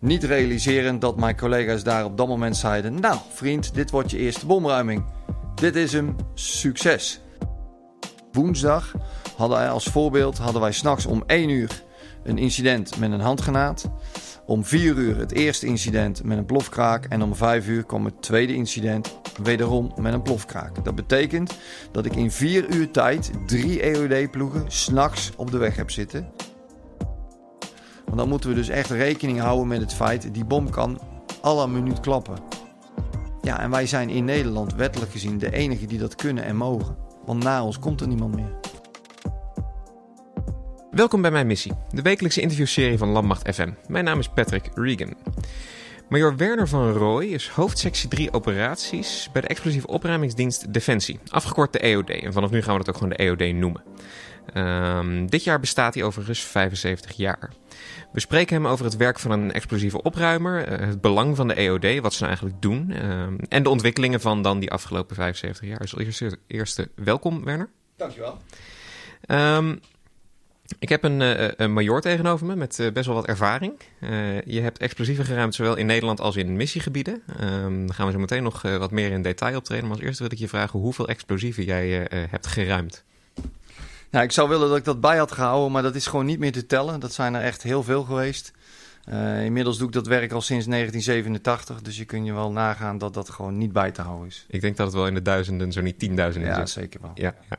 Niet realiserend dat mijn collega's daar op dat moment zeiden: Nou, vriend, dit wordt je eerste bomruiming. Dit is hem, succes. Woensdag hadden wij als voorbeeld hadden wij s'nachts om 1 uur een incident met een handgranaat. Om 4 uur het eerste incident met een plofkraak. En om 5 uur kwam het tweede incident wederom met een plofkraak. Dat betekent dat ik in 4 uur tijd drie EOD-ploegen s'nachts op de weg heb zitten. Want dan moeten we dus echt rekening houden met het feit... die bom kan alle minuut klappen. Ja, en wij zijn in Nederland wettelijk gezien de enige die dat kunnen en mogen. Want na ons komt er niemand meer. Welkom bij mijn missie, de wekelijkse interviewserie van Landmacht FM. Mijn naam is Patrick Regan. Major Werner van Rooij is hoofdsectie 3 operaties bij de explosieve opruimingsdienst Defensie, afgekort de EOD. En vanaf nu gaan we dat ook gewoon de EOD noemen. Um, dit jaar bestaat hij overigens 75 jaar. We spreken hem over het werk van een explosieve opruimer, eh, het belang van de EOD, wat ze nou eigenlijk doen, um, en de ontwikkelingen van dan die afgelopen 75 jaar. Dus eerste, eerste welkom, Werner. Dankjewel. Um, ik heb een, uh, een major tegenover me met uh, best wel wat ervaring. Uh, je hebt explosieven geruimd zowel in Nederland als in missiegebieden. Um, daar gaan we zo meteen nog wat meer in detail optreden. Maar als eerste wil ik je vragen hoeveel explosieven jij hebt geruimd. Ja, ik zou willen dat ik dat bij had gehouden, maar dat is gewoon niet meer te tellen. Dat zijn er echt heel veel geweest. inmiddels doe ik dat werk al sinds 1987, dus je kunt je wel nagaan dat dat gewoon niet bij te houden is. Ik denk dat het wel in de duizenden, zo niet tienduizenden ja, is. Ja, zeker wel. Ja, ja.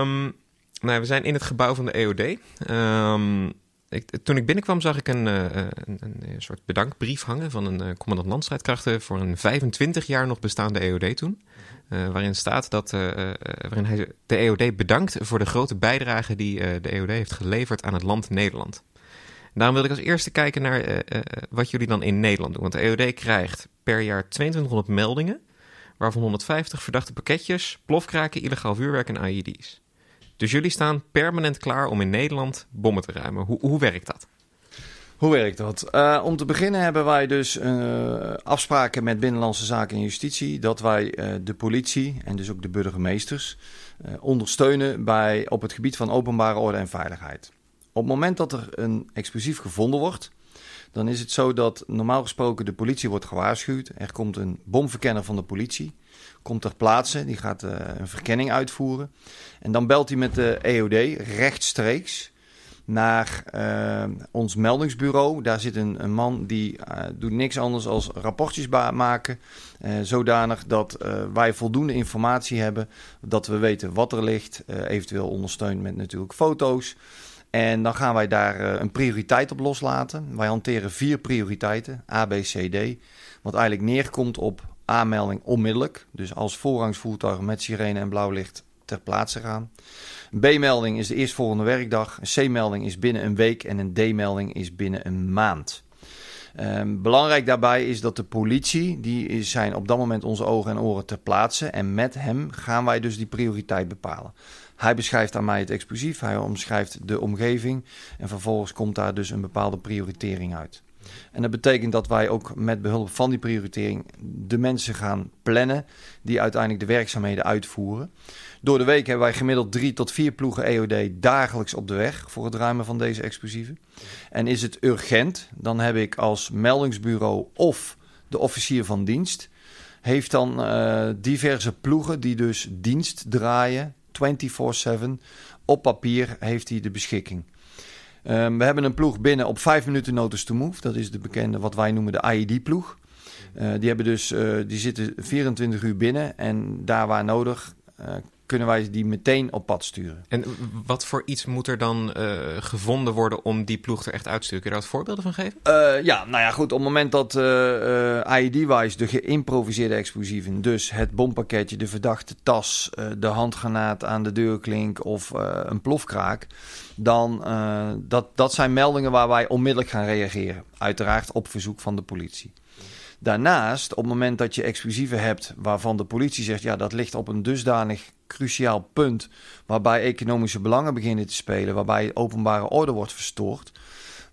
Um, nou, we zijn in het gebouw van de EOD. Um, ehm, ik, toen ik binnenkwam zag ik een, uh, een, een, soort bedankbrief hangen van een uh, commandant landstrijdkrachten voor een 25 jaar nog bestaande EOD toen. Uh, waarin staat dat waarin hij de EOD bedankt voor de grote bijdrage die de EOD heeft geleverd aan het land Nederland. daarom wil ik als eerste kijken naar wat jullie dan in Nederland doen. Want de EOD krijgt per jaar 2200 meldingen, waarvan 150 verdachte pakketjes, plofkraken, illegaal vuurwerk en IED's. Dus jullie staan permanent klaar om in Nederland bommen te ruimen. Hoe, hoe werkt dat? Hoe werkt dat? Uh, om te beginnen hebben wij dus uh, afspraken met Binnenlandse Zaken en Justitie dat wij uh, de politie en dus ook de burgemeesters ondersteunen bij, op het gebied van openbare orde en veiligheid. Op het moment dat er een explosief gevonden wordt, dan is het zo dat normaal gesproken de politie wordt gewaarschuwd. Er komt een bomverkenner van de politie komt ter plaatse. Die gaat een verkenning uitvoeren. En dan belt hij met de EOD rechtstreeks naar uh, ons meldingsbureau. Daar zit een, een man die uh, doet niks anders als rapportjes maken. zodanig dat wij voldoende informatie hebben. Dat we weten wat er ligt. eventueel ondersteund met natuurlijk foto's. En dan gaan wij daar een prioriteit op loslaten. Wij hanteren vier prioriteiten, A, B, C, D. Wat eigenlijk neerkomt op aanmelding onmiddellijk. Dus als voorrangsvoertuig met sirene en blauw licht ter plaatse gaan. B-melding is de eerstvolgende werkdag. Een C-melding is binnen een week. En een D-melding is binnen een maand. Um, belangrijk daarbij is dat de politie, die zijn op dat moment onze ogen en oren ter plaatse. En met hem gaan wij dus die prioriteit bepalen. Hij beschrijft aan mij het explosief, hij omschrijft de omgeving. En vervolgens komt daar dus een bepaalde prioritering uit. En dat betekent dat wij ook met behulp van die prioritering de mensen gaan plannen die uiteindelijk de werkzaamheden uitvoeren. Door de week hebben wij gemiddeld drie tot vier ploegen EOD dagelijks op de weg voor het ruimen van deze explosieven. En is het urgent, dan heb ik als meldingsbureau of de officier van dienst heeft dan uh, diverse ploegen die dus dienst draaien 24/7 op papier heeft hij de beschikking. Um, we hebben een ploeg binnen op 5 minuten notice to move. Dat is de bekende, wat wij noemen de IED-ploeg. Uh, die, hebben dus, uh, die zitten 24 uur binnen en daar waar nodig uh, kunnen wij die meteen op pad sturen. En wat voor iets moet er dan uh, gevonden worden om die ploeg er echt uit te sturen? Kun je daar wat voorbeelden van geven? Uh, ja, nou ja, goed. Op het moment dat uh, IED-wise de geïmproviseerde explosieven, dus het bompakketje, de verdachte tas, de handgranaat aan de deurklink of een plofkraak, dan dat, dat zijn meldingen waar wij onmiddellijk gaan reageren. Uiteraard op verzoek van de politie. Daarnaast, op het moment dat je explosieven hebt waarvan de politie zegt, ja, dat ligt op een dusdanig cruciaal punt waarbij economische belangen beginnen te spelen, waarbij openbare orde wordt verstoord.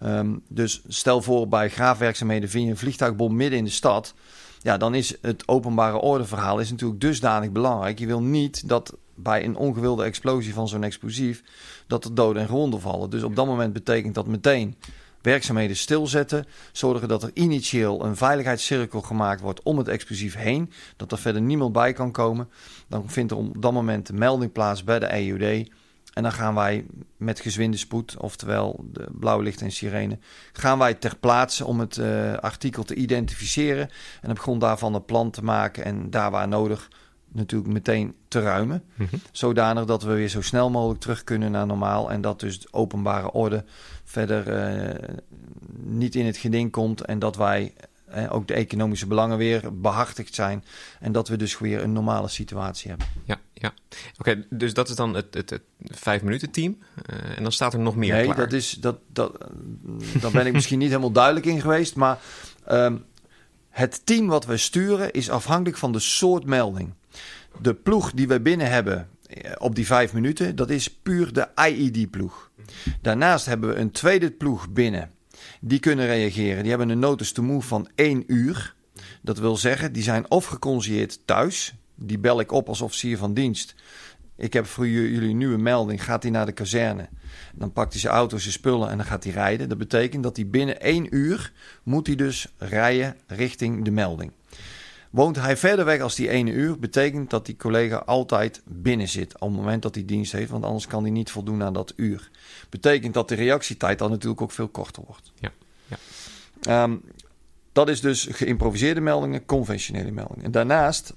Um, dus stel voor bij graafwerkzaamheden vind je een vliegtuigbom midden in de stad. Ja, dan is het openbare ordeverhaal is natuurlijk dusdanig belangrijk. Je wil niet dat bij een ongewilde explosie van zo'n explosief dat er doden en gewonden vallen. Dus op dat moment betekent dat meteen werkzaamheden stilzetten. Zorgen dat er initieel een veiligheidscirkel gemaakt wordt om het explosief heen. Dat er verder niemand bij kan komen. Dan vindt er op dat moment de melding plaats bij de EUD. En dan gaan wij met gezwinde spoed, oftewel de blauwe licht en sirene, gaan wij ter plaatse om het uh, artikel te identificeren. En op grond daarvan een plan te maken en daar waar nodig natuurlijk meteen te ruimen. Mhm. Zodanig dat we weer zo snel mogelijk terug kunnen naar normaal. En dat dus de openbare orde verder uh, niet in het geding komt. En dat wij uh, ook de economische belangen weer behartigd zijn. En dat we dus weer een normale situatie hebben. Ja, ja. Oké, dus dat is dan het, het, het vijf minuten team. Uh, en dan staat er nog meer nee, klaar. dat is... Dat, dat, daar ben ik misschien niet helemaal duidelijk in geweest. Maar um, het team wat we sturen is afhankelijk van de soort melding. De ploeg die we binnen hebben eh, op die vijf minuten, dat is puur de IED-ploeg. Daarnaast hebben we een tweede ploeg binnen. Die kunnen reageren. Die hebben een notice to move van één uur. Dat wil zeggen, die zijn of thuis. Die bel ik op als officier van dienst. Ik heb voor jullie een nieuwe melding. Gaat hij naar de kazerne? Dan pakt hij zijn auto, zijn spullen en dan gaat hij rijden. Dat betekent dat hij binnen één uur moet hij dus rijden richting de melding. Woont hij verder weg als die ene uur, betekent dat die collega altijd binnen zit op het moment dat hij dienst heeft, want anders kan hij niet voldoen aan dat uur. Betekent dat de reactietijd dan natuurlijk ook veel korter wordt. Ja. ja. Ehm, dat is dus geïmproviseerde meldingen, conventionele meldingen. En daarnaast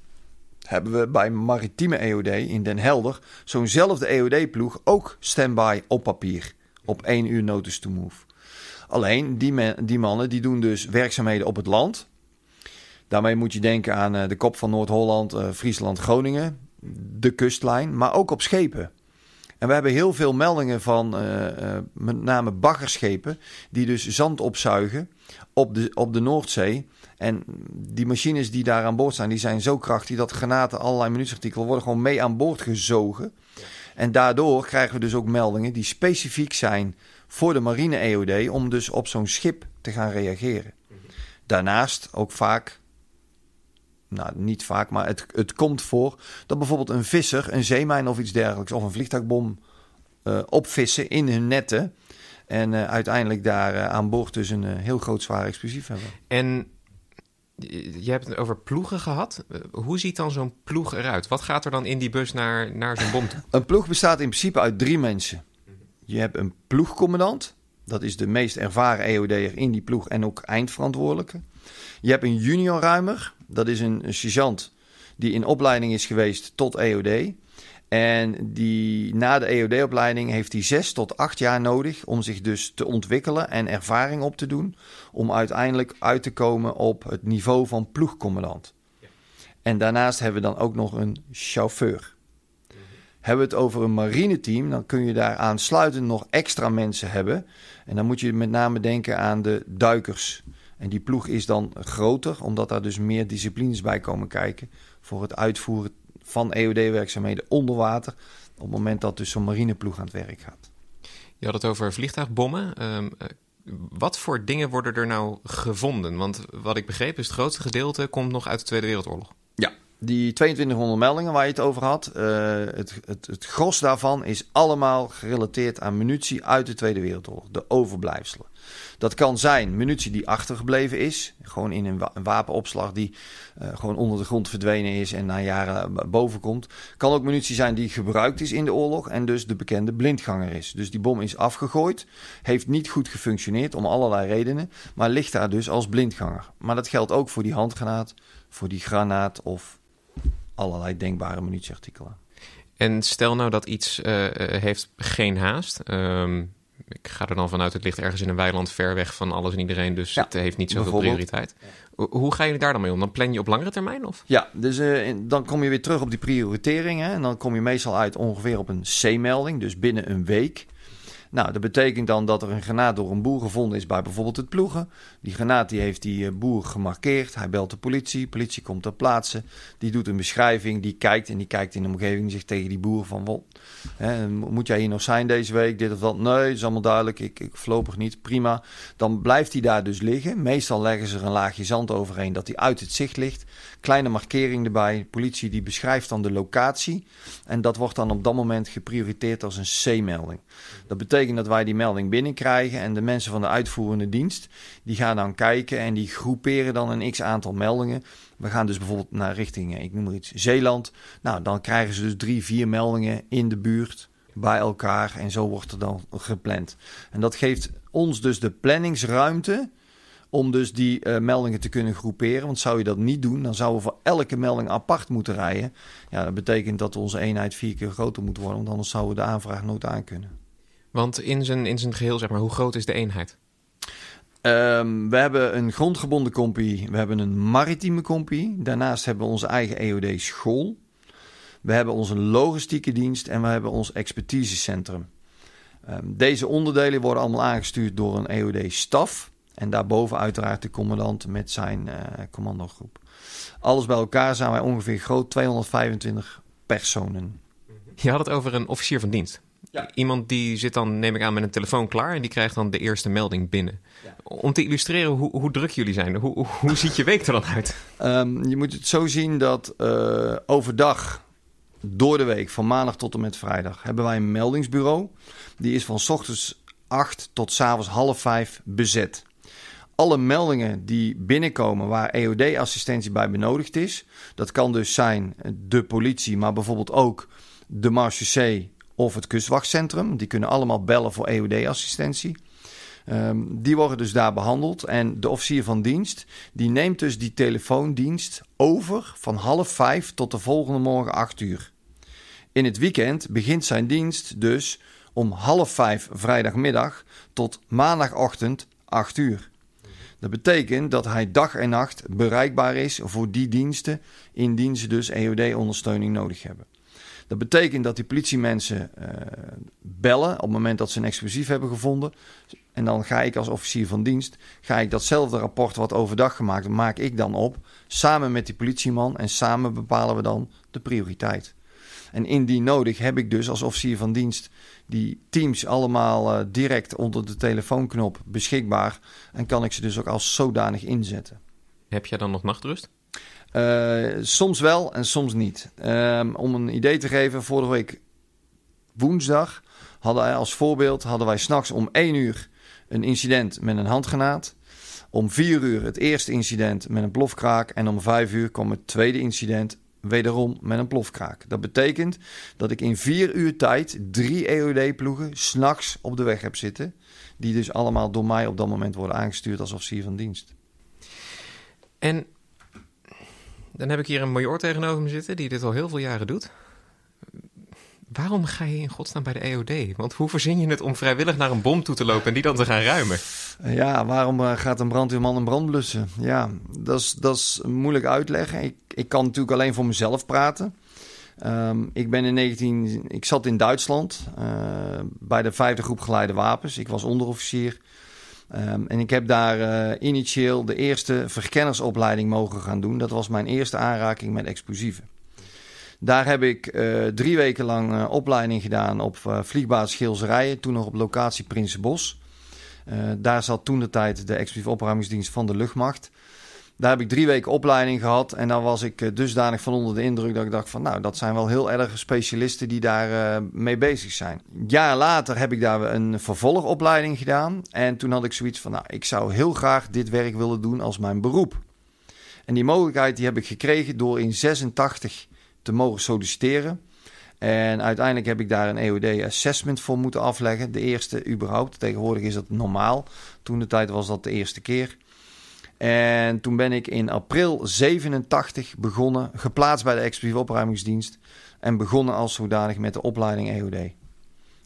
hebben we bij maritieme EOD in Den Helder zo'nzelfde EOD-ploeg ook standby op papier. Op één uur notice to move. Alleen die, die mannen die doen dus werkzaamheden op het land. Daarmee moet je denken aan eh, de kop van Noord-Holland, uh, Friesland, Groningen, de kustlijn, maar ook op schepen. En we hebben heel veel meldingen van uh, met name baggerschepen die dus zand opzuigen op de, op de Noordzee. En die machines die daar aan boord zijn, die zijn zo krachtig dat granaten, allerlei minuutsartikelen worden gewoon mee aan boord gezogen. En daardoor krijgen we dus ook meldingen die specifiek zijn voor de marine EOD om dus op zo'n schip te gaan reageren. Daarnaast ook vaak, nou niet vaak, maar het, het komt voor dat bijvoorbeeld een visser, een zeemijn of iets dergelijks, of een vliegtuigbom uh, opvissen in hun netten. En uh, uiteindelijk daar uh, aan boord dus een heel groot zwaar explosief hebben. En je hebt het over ploegen gehad. Hoe ziet dan zo'n ploeg eruit? Wat gaat er dan in die bus naar, naar zo'n bom toe? Een ploeg bestaat in principe uit drie mensen. Je hebt een ploegcommandant. Dat is de meest ervaren EOD'er in die ploeg en ook eindverantwoordelijke. Je hebt een juniorruimer. Dat is een, een sergeant die in opleiding is geweest tot EOD. En die, na de EOD-opleiding heeft hij zes tot acht jaar nodig om zich dus te ontwikkelen en ervaring op te doen. Om uiteindelijk uit te komen op het niveau van ploegcommandant. En daarnaast hebben we dan ook nog een chauffeur. Hebben we het over een marineteam, dan kun je daar aansluitend nog extra mensen hebben. En dan moet je met name denken aan de duikers. En die ploeg is dan groter, omdat daar dus meer disciplines bij komen kijken voor het uitvoeren van EOD-werkzaamheden onder water. Op het moment dat dus zo'n marineploeg aan het werk gaat. Je had het over vliegtuigbommen. Um, wat voor dingen worden er nou gevonden? Want wat ik begreep is het grootste gedeelte komt nog uit de Tweede Wereldoorlog. Ja, die 2200 meldingen waar je het over had, uh, het, het, het gros daarvan is allemaal gerelateerd aan munitie uit de Tweede Wereldoorlog, de overblijfselen. Dat kan zijn munitie die achtergebleven is. Gewoon in een, wapenopslag die uh, gewoon onder de grond verdwenen is en na jaren boven komt. Kan ook munitie zijn die gebruikt is in de oorlog en dus de bekende blindganger is. Dus die bom is afgegooid, heeft niet goed gefunctioneerd om allerlei redenen, maar ligt daar dus als blindganger. Maar dat geldt ook voor die handgranaat, voor die granaat of allerlei denkbare munitieartikelen. En stel nou dat iets uh, heeft geen haast. Um, ik ga er dan vanuit, het ligt ergens in een weiland ver weg van alles en iedereen, dus het heeft niet zoveel prioriteit. Hoe ga je daar dan mee om? Dan plan je op langere termijn? Of? Ja, dus uh, dan kom je weer terug op die prioritering. Hè, en dan kom je meestal uit ongeveer op een C-melding, dus binnen een week. Nou, dat betekent dan dat er een granaat door een boer gevonden is bij bijvoorbeeld het ploegen. Die granaat die heeft die eh, boer gemarkeerd. Hij belt de politie. Politie komt ter plaatse. Die doet een beschrijving. Die kijkt en die kijkt in de omgeving. Die zegt tegen die boer van... Wel, hè, moet jij hier nog zijn deze week? Dit of dat? Nee, is allemaal duidelijk. Ik, ik voorlopig niet. Prima. Dan blijft hij daar dus liggen. Meestal leggen ze er een laagje zand overheen dat hij uit het zicht ligt. Kleine markering erbij. Politie die beschrijft dan de locatie. En dat wordt dan op dat moment geprioriteerd als een C-melding. Dat betekent dat wij die melding binnenkrijgen en de mensen van de uitvoerende dienst die gaan dan kijken en die groeperen dan een x aantal meldingen. We gaan dus bijvoorbeeld naar richting, ik noem maar iets, Zeeland. Nou, dan krijgen ze dus drie, vier meldingen in de buurt bij elkaar en zo wordt er dan gepland. En dat geeft ons dus de planningsruimte om dus die uh, meldingen te kunnen groeperen. Want zou je dat niet doen, dan zouden we voor elke melding apart moeten rijden. Ja, dat betekent dat onze eenheid vier keer groter moet worden, want anders zouden we de aanvraag nooit aan kunnen. Want in zijn, in zijn geheel, zeg maar, hoe groot is de eenheid? Um, we hebben een grondgebonden compie, we hebben een maritieme compie. Daarnaast hebben we onze eigen EOD-school. We hebben onze logistieke dienst en we hebben ons expertisecentrum. Um, deze onderdelen worden allemaal aangestuurd door een EOD-staf. En daarboven uiteraard de commandant met zijn uh, commandogroep. Alles bij elkaar zijn wij ongeveer groot 225 personen. Je had het over een officier van dienst. Ja. Iemand die zit dan, neem ik aan, met een telefoon klaar en die krijgt dan de eerste melding binnen. Ja. Om te illustreren hoe, hoe, druk jullie zijn, hoe, hoe ziet je week er dan uit? Um, je moet het zo zien dat uh, overdag, door de week, van maandag tot en met vrijdag, hebben wij een meldingsbureau. Die is van ochtends 8 tot s avonds half 5 bezet alle meldingen die binnenkomen waar EOD-assistentie bij benodigd is. Dat kan dus zijn de politie, maar bijvoorbeeld ook de marechaussee of het kustwachtcentrum. Die kunnen allemaal bellen voor EOD-assistentie. Um, die worden dus daar behandeld. En de officier van dienst die neemt dus die telefoondienst over van half vijf tot de volgende morgen acht uur. In het weekend begint zijn dienst dus om half vijf vrijdagmiddag tot maandagochtend acht uur. Dat betekent dat hij dag en nacht bereikbaar is voor die diensten, indien ze dus EOD-ondersteuning nodig hebben. Dat betekent dat die politiemensen uh, bellen op het moment dat ze een explosief hebben gevonden. En dan ga ik als officier van dienst, ga ik datzelfde rapport wat overdag gemaakt, maak ik dan op, samen met die politieman en samen bepalen we dan de prioriteit. En indien nodig heb ik dus als officier van dienst die teams allemaal uh, direct onder de telefoonknop beschikbaar. En kan ik ze dus ook als zodanig inzetten. Heb jij dan nog nachtrust? Uh, soms wel en soms niet. Um, om een idee te geven, vorige week woensdag hadden wij als voorbeeld hadden wij s'nachts om 1 uur een incident met een handgranaat. Om 4 uur het eerste incident met een plofkraak. En om 5 uur kwam het tweede incident wederom met een plofkraak. Dat betekent dat ik in vier uur tijd drie EOD-ploegen s'nachts op de weg heb zitten. Die dus allemaal door mij op dat moment worden aangestuurd als officier van dienst. En dan heb ik hier een major tegenover me zitten die dit al heel veel jaren doet. Waarom ga je in godsnaam bij de EOD? Want hoe verzin je het om vrijwillig naar een bom toe te lopen en die dan te gaan ruimen? Ja, waarom eh, gaat een brandweerman een brand blussen? Ja, dat is, moeilijk uitleggen. Ik, ik kan natuurlijk alleen voor mezelf praten. Um, ik ben in 19... Ik zat in Duitsland uh, bij de vijfde groep geleide wapens. Ik was onderofficier. Um, en ik heb daar uh, initieel de eerste verkennersopleiding mogen gaan doen. Dat was mijn eerste aanraking met explosieven. Daar heb ik uh, drie weken lang uh, opleiding gedaan op uh, vliegbasis Geelserijen, toen nog op locatie Prinsenbos. daar zat toen de tijd de explosieve opruimingsdienst van de luchtmacht. Daar heb ik drie weken opleiding gehad en dan was ik dusdanig van onder de indruk dat ik dacht van nou, dat zijn wel heel erg specialisten die daar mee bezig zijn. Een jaar later heb ik daar een vervolgopleiding gedaan en toen had ik zoiets van nou, ik zou heel graag dit werk willen doen als mijn beroep. En die mogelijkheid die heb ik gekregen door in 86 te mogen solliciteren. En uiteindelijk heb ik daar een EOD-assessment voor moeten afleggen. De eerste überhaupt. Tegenwoordig is dat normaal. Toen de tijd was dat de eerste keer. En toen ben ik in april 87 begonnen, geplaatst bij de explosieve opruimingsdienst. En begonnen als zodanig met de opleiding EOD.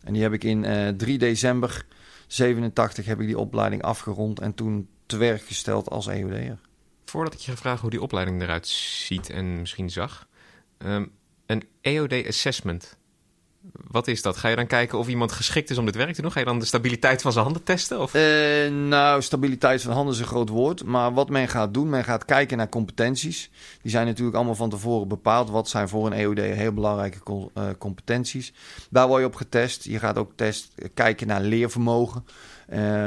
En die heb ik in uh, 3 december 87 heb ik die opleiding afgerond en toen te werk gesteld als EOD'er. Voordat ik je vraag hoe die opleiding eruit ziet en misschien zag, Um, een EOD assessment. Wat is dat? Ga je dan kijken of iemand geschikt is om dit werk te doen? Ga je dan de stabiliteit van zijn handen testen? Of? Uh, nou, stabiliteit van handen is een groot woord. Maar wat men gaat doen, men gaat kijken naar competenties. Die zijn natuurlijk allemaal van tevoren bepaald. Wat zijn voor een EOD heel belangrijke uh, competenties? Daar word je op getest. Je gaat ook test, kijken naar leervermogen.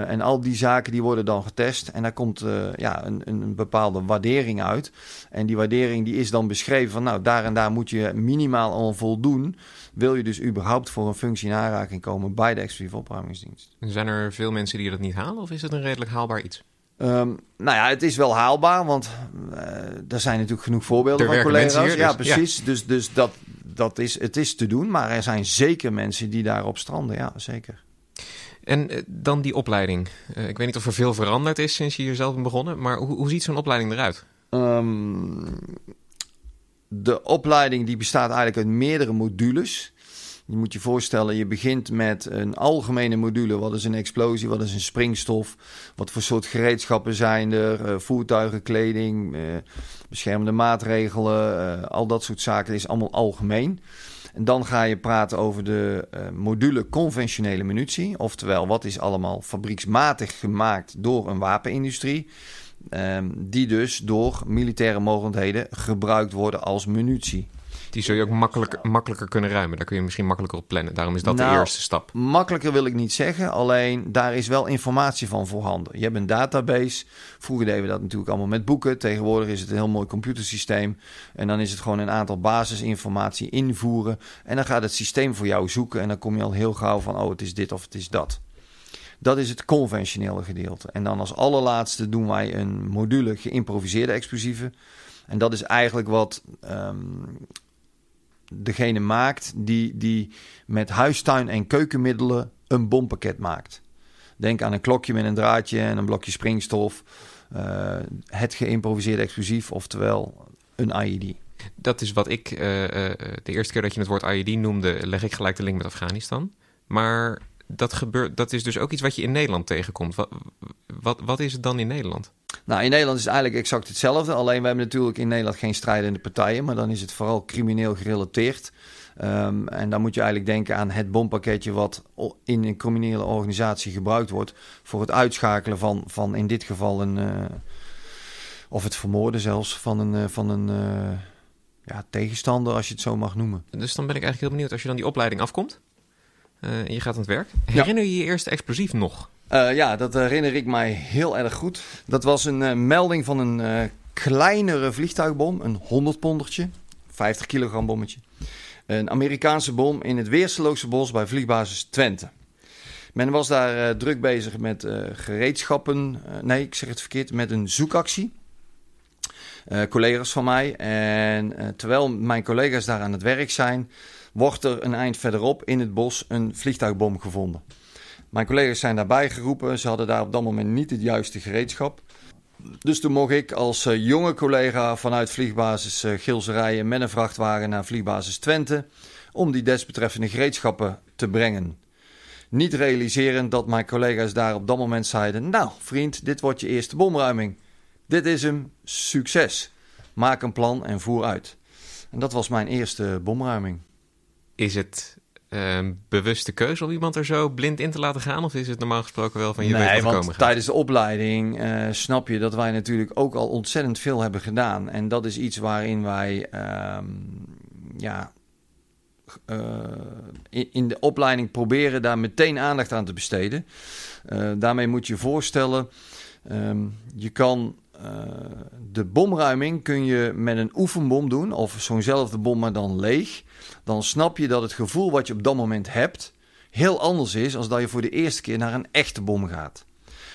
En al die zaken die worden dan getest en daar komt ja, een, een, bepaalde waardering uit. En die waardering die is dan beschreven van nou daar en daar moet je minimaal al voldoen. Wil je dus überhaupt voor een functie in aanraking komen bij de exclusieve opruimingsdienst. Zijn er veel mensen die dat niet halen of is het een redelijk haalbaar iets? Um, nou ja, het is wel haalbaar, want uh, er zijn natuurlijk genoeg voorbeelden van collega's. Hier, dus, ja, precies. Ja. Dus, dus dat, dat is, het is te doen, maar er zijn zeker mensen die daarop stranden. Ja, zeker. En uh, dan die opleiding. Uh, ik weet niet of er veel veranderd is sinds je hier zelf bent begonnen, maar hoe, hoe ziet zo'n opleiding eruit? Um, de opleiding die bestaat eigenlijk uit meerdere modules. Je moet je voorstellen, je begint met een algemene module. Wat is een explosie? Wat is een springstof? Wat voor soort gereedschappen zijn er? Uh, voertuigen, kleding, uh, beschermende maatregelen, uh, al dat soort zaken. Is allemaal algemeen. En dan ga je praten over de module conventionele munitie. Oftewel, wat is allemaal fabrieksmatig gemaakt door een wapenindustrie. Um, die dus door militaire mogelijkheden gebruikt worden als munitie. Die zul je ook makkelijker, makkelijker kunnen ruimen. Daar kun je misschien makkelijker op plannen. Daarom is dat nou, de eerste stap. Makkelijker wil ik niet zeggen. Alleen daar is wel informatie van voorhanden. Je hebt een database. Vroeger deden we dat natuurlijk allemaal met boeken. Tegenwoordig is het een heel mooi computersysteem. En dan is het gewoon een aantal basisinformatie invoeren. En dan gaat het systeem voor jou zoeken. En dan kom je al heel gauw van: oh, het is dit of het is dat. Dat is het conventionele gedeelte. En dan als allerlaatste doen wij een module geïmproviseerde explosieven. En dat is eigenlijk wat um, degene maakt die, die met huistuin- en keukenmiddelen een bompakket maakt. Denk aan een klokje met een draadje en een blokje springstof. Uh, het geïmproviseerde explosief, oftewel een IED. Dat is wat ik uh, uh, de eerste keer dat je het woord IED noemde, leg ik gelijk de link met Afghanistan. Maar dat, gebeurt, dat is dus ook iets wat je in Nederland tegenkomt. Wat, wat, wat is het dan in Nederland? Nou, in Nederland is het eigenlijk exact hetzelfde. Alleen we hebben natuurlijk in Nederland geen strijdende partijen, maar dan is het vooral crimineel gerelateerd. Um, en dan moet je eigenlijk denken aan het bompakketje wat in een criminele organisatie gebruikt wordt voor het uitschakelen van, van in dit geval een, uh, of het vermoorden zelfs van een, uh, van een uh, ja, tegenstander, als je het zo mag noemen. Dus dan ben ik eigenlijk heel benieuwd als je dan die opleiding afkomt. En je gaat aan het werk. Herinner je je eerste explosief nog? Uh, ja, dat herinner ik mij heel erg goed. Dat was een uh, melding van een kleinere vliegtuigbom, een 100 pondertje, 50 kilogram bommetje. Een Amerikaanse bom in het Weerseloze bos bij vliegbasis Twente. Men was daar druk bezig met gereedschappen, nee, ik zeg het verkeerd, met een zoekactie. collega's van mij. En terwijl mijn collega's daar aan het werk zijn, wordt er een eind verderop in het bos een vliegtuigbom gevonden. Mijn collega's zijn daarbij geroepen. Ze hadden daar op dat moment niet het juiste gereedschap. Dus toen mocht ik als uh, jonge collega vanuit vliegbasis uh, Gilserijen met een vrachtwagen naar vliegbasis Twente om die desbetreffende gereedschappen te brengen. Niet realiserend dat mijn collega's daar op dat moment zeiden: Nou, vriend, dit wordt je eerste bomruiming. Dit is hem, succes. Maak een plan en voer uit. En dat was mijn eerste bomruiming is het um, bewuste keuze om iemand er zo blind in te laten gaan? Of is het normaal gesproken wel van je nee, weet wat want komen gaat? tijdens de opleiding uh, snap je dat wij natuurlijk ook al ontzettend veel hebben gedaan. En dat is iets waarin wij um, ja, uh, in, in, de opleiding proberen daar meteen aandacht aan te besteden. Uh, daarmee moet je voorstellen, um, je kan de bomruiming kun je met een oefenbom doen, of zo'nzelfde bom maar dan leeg. Dan snap je dat het gevoel wat je op dat moment hebt heel anders is als dat je voor de eerste keer naar een echte bom gaat.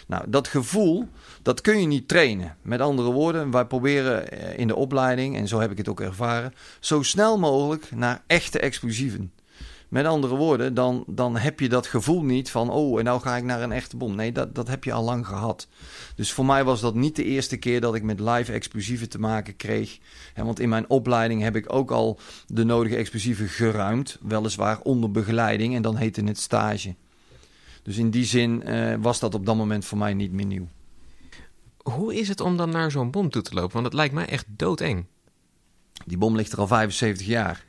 Nou, dat gevoel, dat kun je niet trainen. Met andere woorden, wij proberen in de opleiding, en zo heb ik het ook ervaren, zo snel mogelijk naar echte explosieven. Met andere woorden, dan, dan heb je dat gevoel niet van, oh, en nou ga ik naar een echte bom. Nee, dat, dat heb je al lang gehad. Dus voor mij was dat niet de eerste keer dat ik met live explosieven te maken kreeg. want in mijn opleiding heb ik ook al de nodige explosieven geruimd. Weliswaar onder begeleiding en dan heette het stage. Dus in die zin uh, was dat op dat moment voor mij niet meer nieuw. Hoe is het om dan naar zo'n bom toe te lopen? Want het lijkt mij echt doodeng. Die bom ligt er al 75 jaar.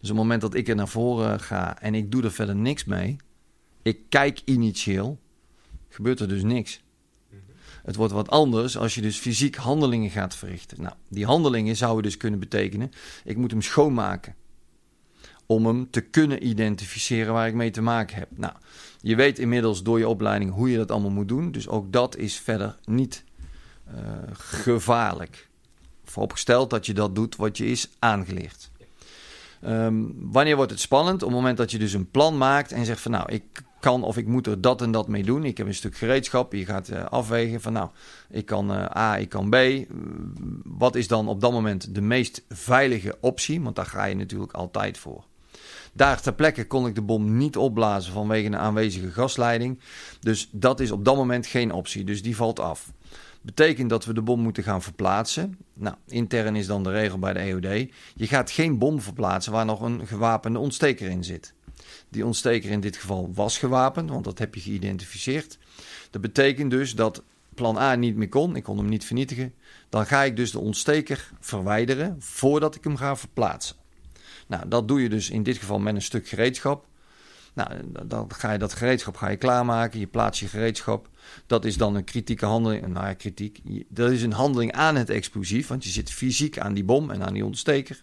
Dus op het moment dat ik er naar voren ga en ik doe er verder niks mee, ik kijk initieel, gebeurt er dus niks. Het wordt wat anders als je dus fysiek handelingen gaat verrichten. Nou, die handelingen zouden dus kunnen betekenen, ik moet hem schoonmaken. om hem te kunnen identificeren waar ik mee te maken heb. Nou, je weet inmiddels door je opleiding hoe je dat allemaal moet doen. Dus ook dat is verder niet uh, gevaarlijk. Vooropgesteld dat je dat doet wat je is aangeleerd. Um, wanneer wordt het spannend? Op het moment dat je dus een plan maakt en zegt van nou, ik kan of ik moet er dat en dat mee doen. Ik heb een stuk gereedschap. Je gaat uh, afwegen van nou, ik kan uh, A, ik kan B. wat is dan op dat moment de meest veilige optie? Want daar ga je natuurlijk altijd voor. Daar ter plekke kon ik de bom niet opblazen vanwege een aanwezige gasleiding. Dus dat is op dat moment geen optie. Dus die valt af. Betekent dat we de bom moeten gaan verplaatsen. Nou, intern is dan de regel bij de EOD. Je gaat geen bom verplaatsen waar nog een gewapende ontsteker in zit. Die ontsteker in dit geval was gewapend, want dat heb je geïdentificeerd. Dat betekent dus dat plan A niet meer kon. Ik kon hem niet vernietigen. Dan ga ik dus de ontsteker verwijderen voordat ik hem ga verplaatsen. Nou, dat doe je dus in dit geval met een stuk gereedschap. Nou, dan ga je dat gereedschap ga je klaarmaken. Je plaatst je gereedschap. Dat is dan een kritieke handeling. Nou ja, kritiek. Dat is een handeling aan het explosief. Want je zit fysiek aan die bom en aan die ontsteker.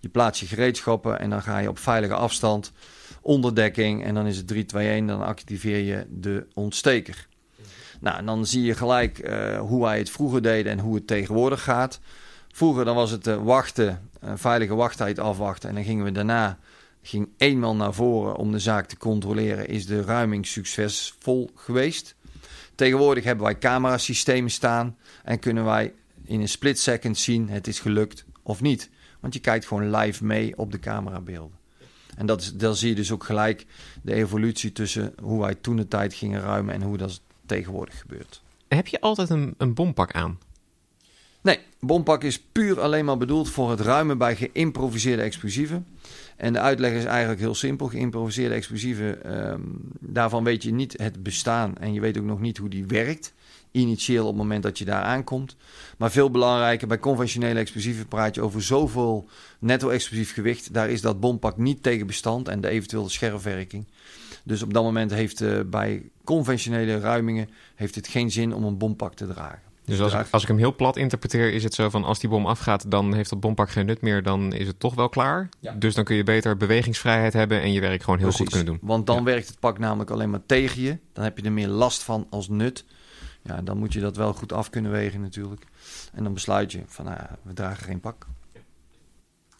Je plaatst je gereedschappen en dan ga je op veilige afstand onderdekking. En dan is het 3, 2, 1. Dan activeer je de ontsteker. Nou, en dan zie je gelijk uh, hoe wij het vroeger deden en hoe het tegenwoordig gaat. Vroeger dan was het uh, wachten, een veilige wachttijd afwachten. En dan gingen we daarna ging eenmaal naar voren om de zaak te controleren. Is de ruiming succesvol geweest? Tegenwoordig hebben wij camerasystemen staan en kunnen wij in een split second zien het is gelukt of niet. Want je kijkt gewoon live mee op de camerabeelden. En dat is, dan zie je dus ook gelijk de evolutie tussen hoe wij toen de tijd gingen ruimen en hoe dat tegenwoordig gebeurt. Heb je altijd een, een bompak aan? Nee, bompak is puur alleen maar bedoeld voor het ruimen bij geïmproviseerde explosieven. En de uitleg is eigenlijk heel simpel. Geïmproviseerde explosieven, um, daarvan weet je niet het bestaan en je weet ook nog niet hoe die werkt. Initieel op het moment dat je daar aankomt. Maar veel belangrijker, bij conventionele explosieven praat je over zoveel netto-explosief gewicht. Daar is dat bompak niet tegen bestand en de eventuele scherfwerking. Dus op dat moment heeft uh, bij conventionele ruimingen heeft het geen zin om een bompak te dragen. Dus als, ik, als ik hem heel plat interpreteer, is het zo van als die bom afgaat, dan heeft dat bompak geen nut meer, dan is het toch wel klaar. Ja. Dus dan kun je beter bewegingsvrijheid hebben en je werk gewoon heel Precies. goed kunnen doen. Want dan werkt het pak namelijk alleen maar tegen je. Dan heb je er meer last van als nut. Ja, dan moet je dat wel goed af kunnen wegen natuurlijk. En dan besluit je van, nou ja, we dragen geen pak.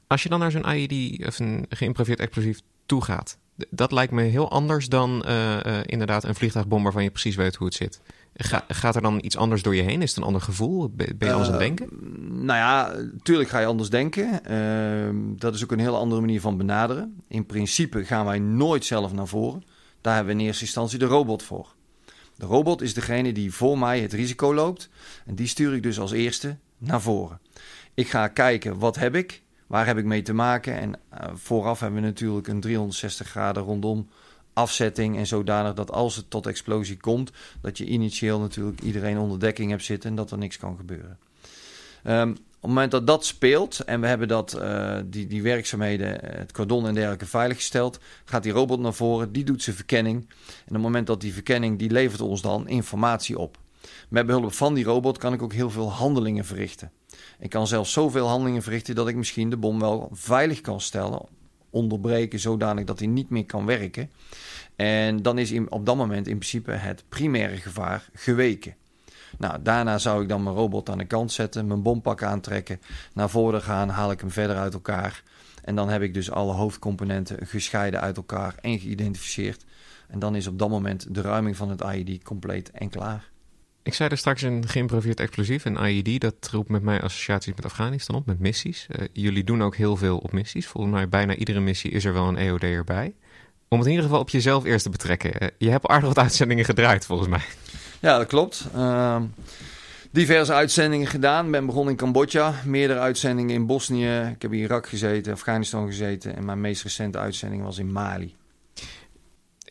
Als je dan naar zo'n IED of een geïmproviseerd explosief toe gaat, dat lijkt me heel anders dan uh, uh, inderdaad een vliegtuigbom waarvan je precies weet hoe het zit. Ga, gaat er dan iets anders door je heen? Is het een ander gevoel? Ben je anders aan het denken? Nou ja, tuurlijk ga je anders denken. Uh, dat is ook een hele andere manier van benaderen. In principe gaan wij nooit zelf naar voren. Daar hebben we in eerste instantie de robot voor. De robot is degene die voor mij het risico loopt. En die stuur ik dus als eerste naar voren. Ik ga kijken, wat heb ik? Waar heb ik mee te maken? En uh, vooraf hebben we natuurlijk een 360 graden rondom afzetting en zodanig dat als het tot explosie komt, dat je initieel natuurlijk iedereen onder dekking hebt zitten en dat er niks kan gebeuren. Um, op het moment dat dat speelt en we hebben dat, uh, die, die werkzaamheden, het cordon en dergelijke veiliggesteld, gaat die robot naar voren, die doet zijn verkenning. En op het moment dat die verkenning, die levert ons dan informatie op. Met behulp van die robot kan ik ook heel veel handelingen verrichten. Ik kan zelfs zoveel handelingen verrichten dat ik misschien de bom wel veilig kan stellen, onderbreken zodanig dat hij niet meer kan werken. En dan is op dat moment in principe het primaire gevaar geweken. Nou, daarna zou ik dan mijn robot aan de kant zetten, mijn bompak aantrekken, naar voren gaan, haal ik hem verder uit elkaar. En dan heb ik dus alle hoofdcomponenten gescheiden uit elkaar en geïdentificeerd. En dan is op dat moment de ruiming van het IED compleet en klaar. Ik zei er straks een geïmproviseerd explosief, een IED. Dat roept met mij associaties met Afghanistan op, met missies. Uh, jullie doen ook heel veel op missies. Volgens mij bijna iedere missie is er wel een EOD erbij. Om het in ieder geval op jezelf eerst te betrekken. Uh, je hebt aardig wat uitzendingen gedraaid, volgens mij. Ja, dat klopt. Uh, diverse uitzendingen gedaan. Ben begonnen in Cambodja. Meerdere uitzendingen in Bosnië. Ik heb in Irak gezeten, Afghanistan gezeten. En mijn meest recente uitzending was in Mali.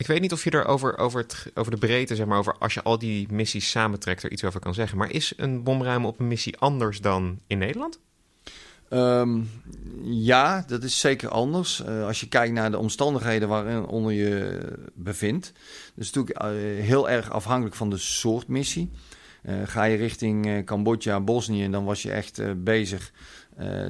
Ik weet niet of je er over, over, het, over de breedte, zeg maar, over als je al die missies samentrekt, er iets over kan zeggen. Maar is een bomruimen op een missie anders dan in Nederland? Um, ja, dat is zeker anders. Uh, als je kijkt naar de omstandigheden waaronder je bevindt. Is natuurlijk uh, heel erg afhankelijk van de soort missie. Uh, ga je richting Cambodja, Bosnië, dan was je echt bezig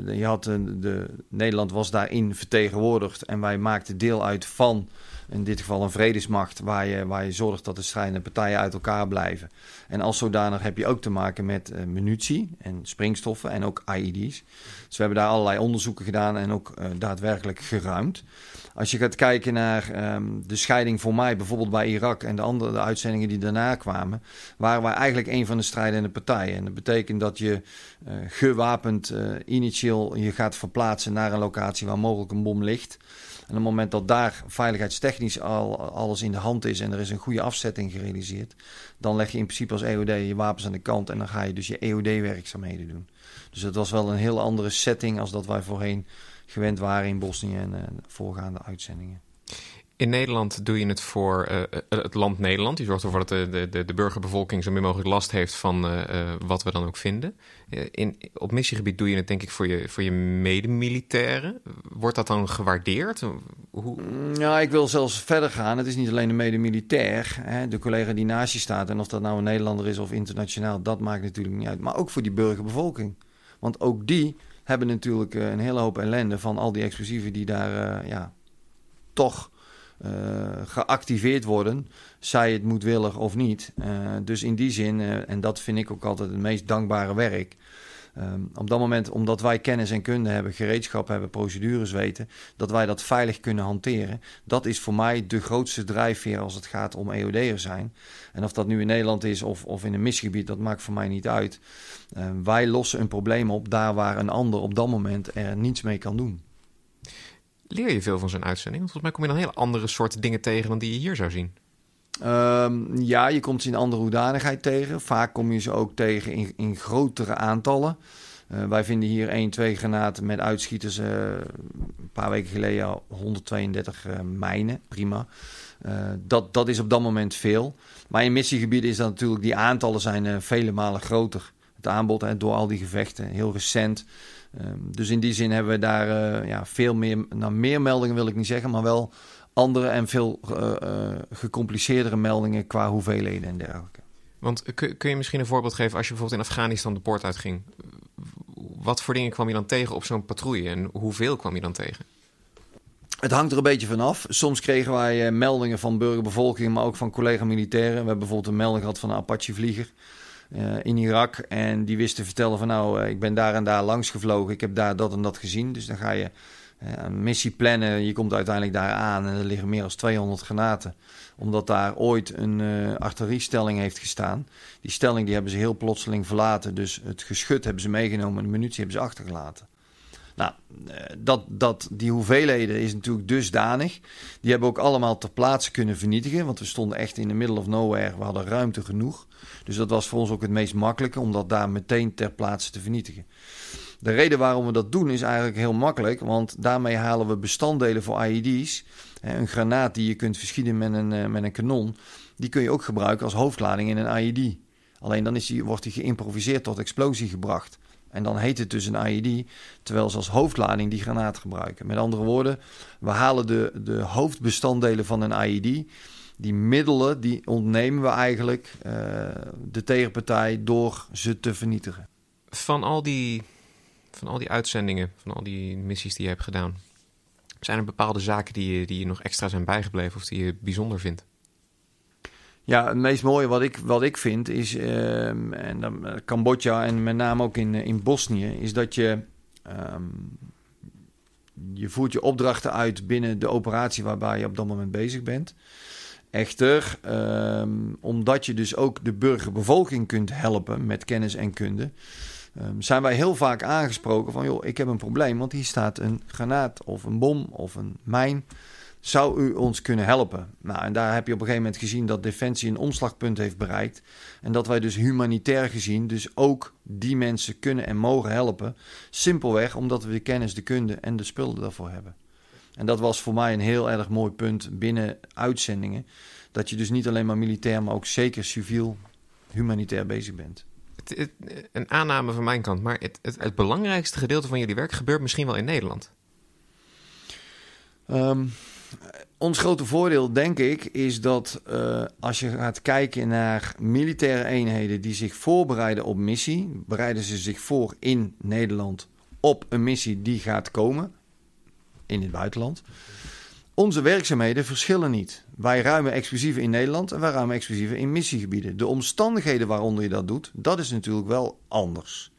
je had de, Nederland was daarin vertegenwoordigd en wij maakten deel uit van in dit geval een vredesmacht waar je, waar je zorgt dat de strijdende partijen uit elkaar blijven. En als zodanig heb je ook te maken met uh, munitie en springstoffen en ook IED's. Dus we hebben daar allerlei onderzoeken gedaan en ook uh, daadwerkelijk geruimd. Als je gaat kijken naar um, de scheiding voor mij, bijvoorbeeld bij Irak en de andere de uitzendingen die daarna kwamen, waren wij eigenlijk een van de strijdende partijen. En dat betekent dat je uh, gewapend initieel je gaat verplaatsen naar een locatie waar mogelijk een bom ligt. En op het moment dat daar veiligheidstechnisch al alles in de hand is en er is een goede afzetting gerealiseerd, dan leg je in principe als EOD je wapens aan de kant en dan ga je dus je EOD-werkzaamheden doen. Dus het was wel een heel andere setting als dat wij voorheen gewend waren in Bosnië en uh, voorgaande uitzendingen. In Nederland doe je het voor uh, het land Nederland. Je zorgt ervoor dat de, de, de burgerbevolking zo min mogelijk last heeft van uh, wat we dan ook vinden. in, op missiegebied doe je het denk ik voor je, voor je medemilitairen. Wordt dat dan gewaardeerd? Hoe... Ja, ik wil zelfs verder gaan. Het is niet alleen de medemilitair. De collega die naast je staat. En of dat nou een Nederlander is of internationaal, dat maakt natuurlijk niet uit. Maar ook voor die burgerbevolking. Want ook die hebben natuurlijk een hele hoop ellende van al die explosieven die daar ja, toch uh, geactiveerd worden, zij het moedwillig of niet. Uh, dus in die zin, uh, en dat vind ik ook altijd het meest dankbare werk. Um, op dat moment, omdat wij kennis en kunde hebben, gereedschap hebben, procedures weten, dat wij dat veilig kunnen hanteren. Dat is voor mij de grootste drijfveer als het gaat om EOD'er zijn. En of dat nu in Nederland is of, of in een misgebied, dat maakt voor mij niet uit. Uh, wij lossen een probleem op daar waar een ander op dat moment er niets mee kan doen. Leer je veel van zo'n uitzending? Want volgens mij kom je dan hele andere soorten dingen tegen dan die je hier zou zien. Um, ja, je komt ze in andere hoedanigheid tegen. Vaak kom je ze ook tegen in, in grotere aantallen. Uh, wij vinden hier 1, 2 granaten met uitschieters. Uh, een paar weken geleden al 132 uh, mijnen. Prima. Dat, dat is op dat moment veel. Maar in missiegebieden is dat natuurlijk, die aantallen zijn vele malen groter. Het aanbod door al die gevechten, heel recent. Um, dus in die zin hebben we daar uh, ja, veel meer, nou meer meldingen wil ik niet zeggen, maar wel andere en veel uh, uh, gecompliceerdere meldingen qua hoeveelheden en dergelijke. Want kun, je misschien een voorbeeld geven als je bijvoorbeeld in Afghanistan de poort uitging? Wat voor dingen kwam je dan tegen op zo'n patrouille en hoeveel kwam je dan tegen? Het hangt er een beetje vanaf. Soms kregen wij meldingen van burgerbevolking, maar ook van collega-militairen. We hebben bijvoorbeeld een melding gehad van een Apache-vlieger uh, in Irak. En die wist te vertellen van nou, uh, ik ben daar en daar langs gevlogen. Ik heb daar dat en dat gezien. Dus dan ga je uh, een missie plannen. Je komt uiteindelijk daar aan en er liggen meer dan 200 granaten. Omdat daar ooit een artilleriestelling heeft gestaan. Die stelling die hebben ze heel plotseling verlaten. Dus het geschut hebben ze meegenomen en de munitie hebben ze achtergelaten. Nou, dat, dat, die hoeveelheden is natuurlijk dusdanig. Die hebben ook allemaal ter plaatse kunnen vernietigen. Want we stonden echt in the middle of nowhere. We hadden ruimte genoeg. Dus dat was voor ons ook het meest makkelijke om dat daar meteen ter plaatse te vernietigen. De reden waarom we dat doen is eigenlijk heel makkelijk, want daarmee halen we bestanddelen voor IED's. Een granaat die je kunt verschieten met een, eh, met een kanon, die kun je ook gebruiken als hoofdlading in een IED. Alleen dan is wordt die geïmproviseerd tot explosie gebracht. En dan heet het dus een IED, terwijl ze als hoofdlading die granaat gebruiken. Met andere woorden, we halen de, de hoofdbestanddelen van een IED die middelen, die ontnemen we eigenlijk uh, de tegenpartij door ze te vernietigen. Van al, die, van al die uitzendingen, van al die missies die je hebt gedaan, zijn er bepaalde zaken die je, die je nog extra zijn bijgebleven of die je bijzonder vindt? Ja, het meest mooie wat ik, wat ik vind is, uh, en dan uh, Cambodja en met name ook in, in Bosnië, is dat je, um, je voert je opdrachten uit binnen de operatie waarbij je op dat moment bezig bent. Echter, um, omdat je dus ook de burgerbevolking kunt helpen met kennis en kunde, zijn wij heel vaak aangesproken van, joh, ik heb een probleem, want hier staat een granaat of een bom of een mijn. Zou u ons kunnen helpen? Nou, en daar heb je op een gegeven moment gezien dat Defensie een omslagpunt heeft bereikt. En dat wij dus humanitair gezien dus ook die mensen kunnen en mogen helpen. Simpelweg omdat we de kennis, de kunde en de spullen daarvoor hebben. En dat was voor mij een heel erg mooi punt binnen uitzendingen. Dat je dus niet alleen maar militair, maar ook zeker civiel, humanitair bezig bent. Het, het, een aanname van mijn kant, maar het, het, belangrijkste gedeelte van jullie werk gebeurt misschien wel in Nederland. Um, ons grote voordeel, denk ik, is dat uh, als je gaat kijken naar militaire eenheden die zich voorbereiden op missie, bereiden ze zich voor in Nederland op een missie die gaat komen in het buitenland. Onze werkzaamheden verschillen niet. Wij ruimen explosieven in Nederland en wij ruimen explosieven in missiegebieden. De omstandigheden waaronder je dat doet, dat is natuurlijk wel anders.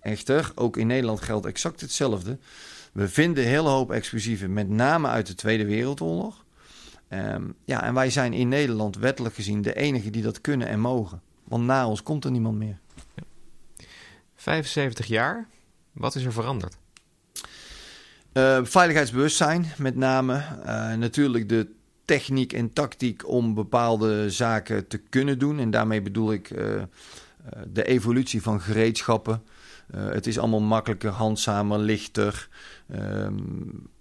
Echter, ook in Nederland geldt exact hetzelfde. We vinden een hele hoop explosieven, met name uit de Tweede Wereldoorlog. Ehm, ja, en wij zijn in Nederland wettelijk gezien de enige die dat kunnen en mogen. Want na ons komt er niemand meer. 75 jaar, wat is er veranderd? Uh, veiligheidsbewustzijn, met name. Uh, natuurlijk de techniek en tactiek om bepaalde zaken te kunnen doen. En daarmee bedoel ik uh, de evolutie van gereedschappen. Het is allemaal makkelijker, handzamer, lichter. Ehm,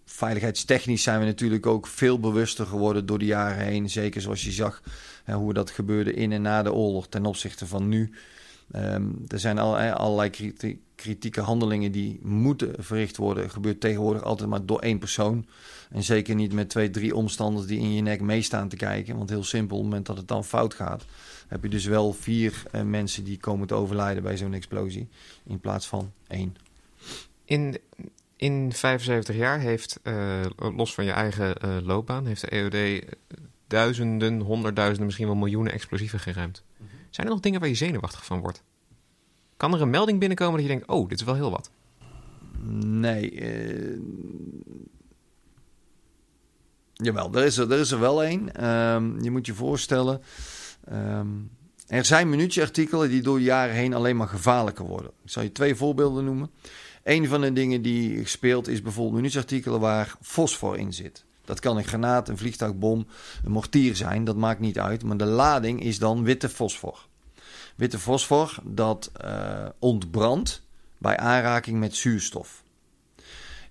veiligheidstechnisch zijn we natuurlijk ook veel bewuster geworden door de jaren heen. Zeker zoals je zag hoe dat gebeurde in en na de oorlog ten opzichte van nu. Um, er zijn al, allerlei kritieke handelingen die moeten verricht worden. gebeurt tegenwoordig altijd maar door één persoon. En zeker niet met twee, drie omstanders die in je nek meestaan te kijken. Want heel simpel, op het moment dat het dan fout gaat, heb je dus wel vier uh, mensen die komen te overlijden bij zo'n explosie. In plaats van één. In, in 75 jaar heeft, uh, los van je eigen uh, loopbaan, heeft de EOD duizenden, honderdduizenden, misschien wel miljoenen explosieven geruimd. Zijn er nog dingen waar je zenuwachtig van wordt? Kan er een melding binnenkomen dat je denkt: oh, dit is wel heel wat? Nee. Uh... Jawel, er is er, is wel één. Um, je moet je voorstellen. Um, er zijn munitieartikelen die door de jaren heen alleen maar gevaarlijker worden. Ik zal je twee voorbeelden noemen. Een van de dingen die gespeeld is bijvoorbeeld munitieartikelen waar fosfor in zit. Dat kan een granaat, een vliegtuigbom, een mortier zijn, dat maakt niet uit. Maar de lading is dan witte fosfor. Witte fosfor dat uh, ontbrandt bij aanraking met zuurstof.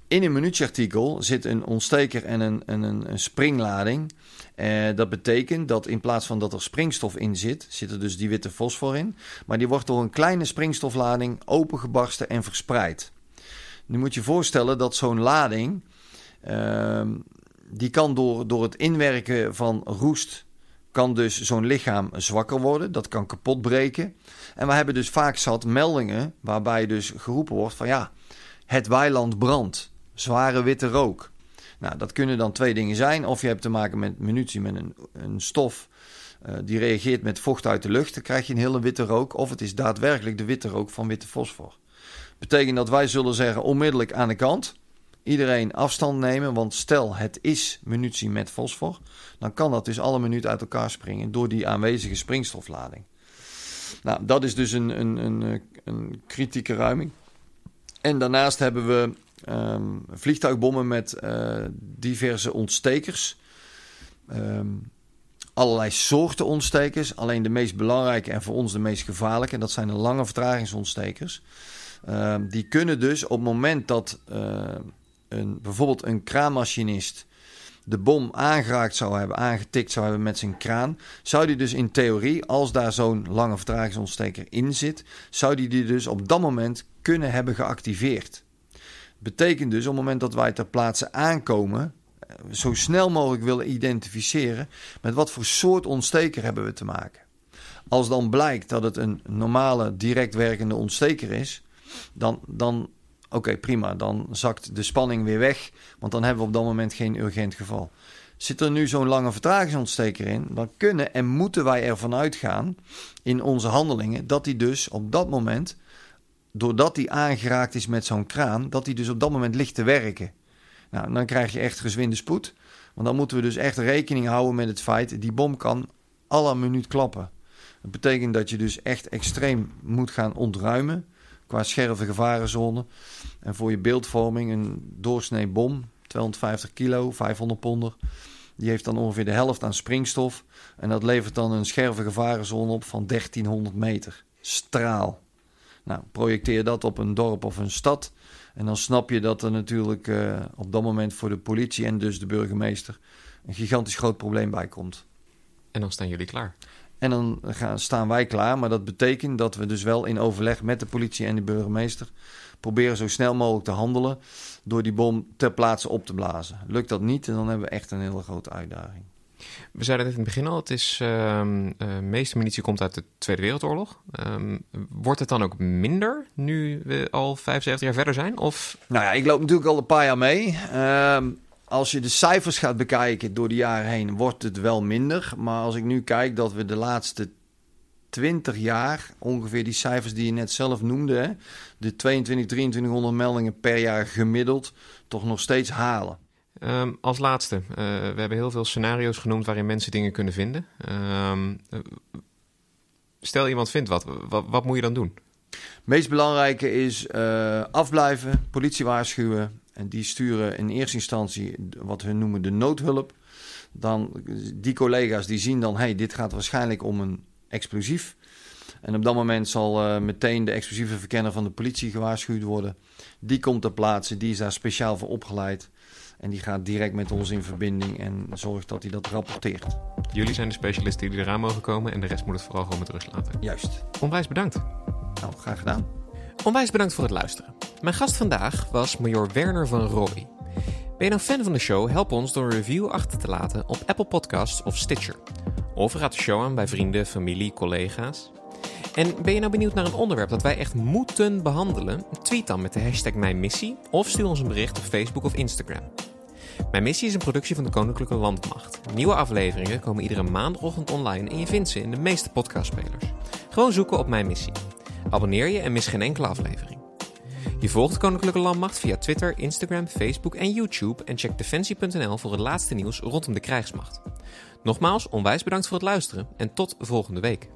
In een munitieartikel zit een ontsteker en een, een, een springlading. Uh, dat betekent dat in plaats van dat er springstof in zit, zit er dus die witte fosfor in. Maar die wordt door een kleine springstoflading opengebarsten en verspreid. Nu moet je voorstellen dat zo'n lading uh, die kan door, door het inwerken van roest, kan dus zo'n lichaam zwakker worden. Dat kan kapot breken. En we hebben dus vaak zat meldingen waarbij dus geroepen wordt van ja, het weiland brandt. Zware witte rook. Nou, dat kunnen dan twee dingen zijn. Of je hebt te maken met munitie, met een, een stof uh, die reageert met vocht uit de lucht. Dan krijg je een hele witte rook. Of het is daadwerkelijk de witte rook van witte fosfor. Betekent dat wij zullen zeggen onmiddellijk aan de kant iedereen afstand nemen. Want stel het is munitie met fosfor, dan kan dat dus alle minuut uit elkaar springen door die aanwezige springstoflading. Nou, dat is dus een, een, een, een kritieke ruiming. En daarnaast hebben we um, vliegtuigbommen met uh, diverse ontstekers. Um, allerlei soorten ontstekers. Alleen de meest belangrijke en voor ons de meest gevaarlijke, dat zijn de lange vertragingsontstekers. Um, die kunnen dus op het moment dat uh, een, bijvoorbeeld een kraanmachinist de bom aangeraakt zou hebben, aangetikt zou hebben met zijn kraan, zou die dus in theorie, als daar zo'n lange vertragingsontsteker in zit, zou die die dus op dat moment kunnen hebben geactiveerd. Betekent dus op het moment dat wij ter plaatse aankomen, eh, zo snel mogelijk willen identificeren met wat voor soort ontsteker hebben we te maken. Als dan blijkt dat het een normale direct werkende ontsteker is, dan, dan Oké, prima. Dan zakt de spanning weer weg. Want dan hebben we op dat moment geen urgent geval. Zit er nu zo'n lange vertragingsontsteker in, dan kunnen en moeten wij ervan uitgaan in onze handelingen dat hij dus op dat moment, doordat hij aangeraakt is met zo'n kraan, dat hij dus op dat moment ligt te werken. Nou, dan krijg je echt gezwinde spoed. Want dan moeten we dus echt rekening houden met het feit, die bom kan alle minuut klappen. Dat betekent dat je dus echt extreem moet gaan ontruimen qua scherpe gevarenzone. En voor je beeldvorming een doorsnee bom, 250 kilo, 500 ponder. Die heeft dan ongeveer de helft aan springstof. En dat levert dan een scherpe gevarenzone op van 1300 meter. Straal. Nou, projecteer dat op een dorp of een stad. En dan snap je dat er natuurlijk uh, op dat moment voor de politie en dus de burgemeester een gigantisch groot probleem bij komt. En dan staan jullie klaar. En dan gaan, staan wij klaar. Maar dat betekent dat we dus wel in overleg met de politie en de burgemeester proberen zo snel mogelijk te handelen door die bom ter plaatse op te blazen. Lukt dat niet, dan hebben we echt een hele grote uitdaging. We zeiden net in het begin al, het is, ehm, de meeste munitie komt uit de Tweede Wereldoorlog. Ehm, wordt het dan ook minder nu we al 75 jaar verder zijn? Of... Nou ja, ik loop natuurlijk al een paar jaar mee. Ehm, als je de cijfers gaat bekijken door de jaren heen, wordt het wel minder. Maar als ik nu kijk dat we de laatste 20 jaar, ongeveer die cijfers die je net zelf noemde, hè, de 22, 2300 meldingen per jaar gemiddeld, toch nog steeds halen. Ehm, als laatste, uh, we hebben heel veel scenario's genoemd waarin mensen dingen kunnen vinden. Um, stel iemand vindt wat, wat, wat, moet je dan doen? Het meest belangrijke is uh, afblijven, politie waarschuwen. En die sturen in eerste instantie wat we noemen de noodhulp. Dan die collega's die zien dan, hey, dit gaat waarschijnlijk om een explosief. En op dat moment zal uh, meteen de explosieve verkenner van de politie gewaarschuwd worden. Die komt ter plaatse, die is daar speciaal voor opgeleid. En die gaat direct met ons in verbinding en zorgt dat hij dat rapporteert. Jullie zijn de specialisten die eraan mogen komen en de rest moet het vooral gewoon met rust laten. Juist. Onwijs bedankt. Nou, graag gedaan. Onwijs bedankt voor het luisteren. Mijn gast vandaag was major Werner van Rooij. Ben je nou fan van de show? Help ons door een review achter te laten op Apple Podcasts of Stitcher. Of raad de show aan bij vrienden, familie, collega's. En ben je nou benieuwd naar een onderwerp dat wij echt moeten behandelen? Tweet dan met de hashtag Mijn Missie of stuur ons een bericht op Facebook of Instagram. Mijn Missie is een productie van de Koninklijke Landmacht. Nieuwe afleveringen komen iedere maandagochtend online en je vindt ze in de meeste podcastspelers. Gewoon zoeken op Mijn Missie. Abonneer je en mis geen enkele aflevering. Je volgt Koninklijke Landmacht via Twitter, Instagram, Facebook en YouTube en check defensie.nl voor het laatste nieuws rondom de krijgsmacht. Nogmaals, onwijs bedankt voor het luisteren en tot volgende week.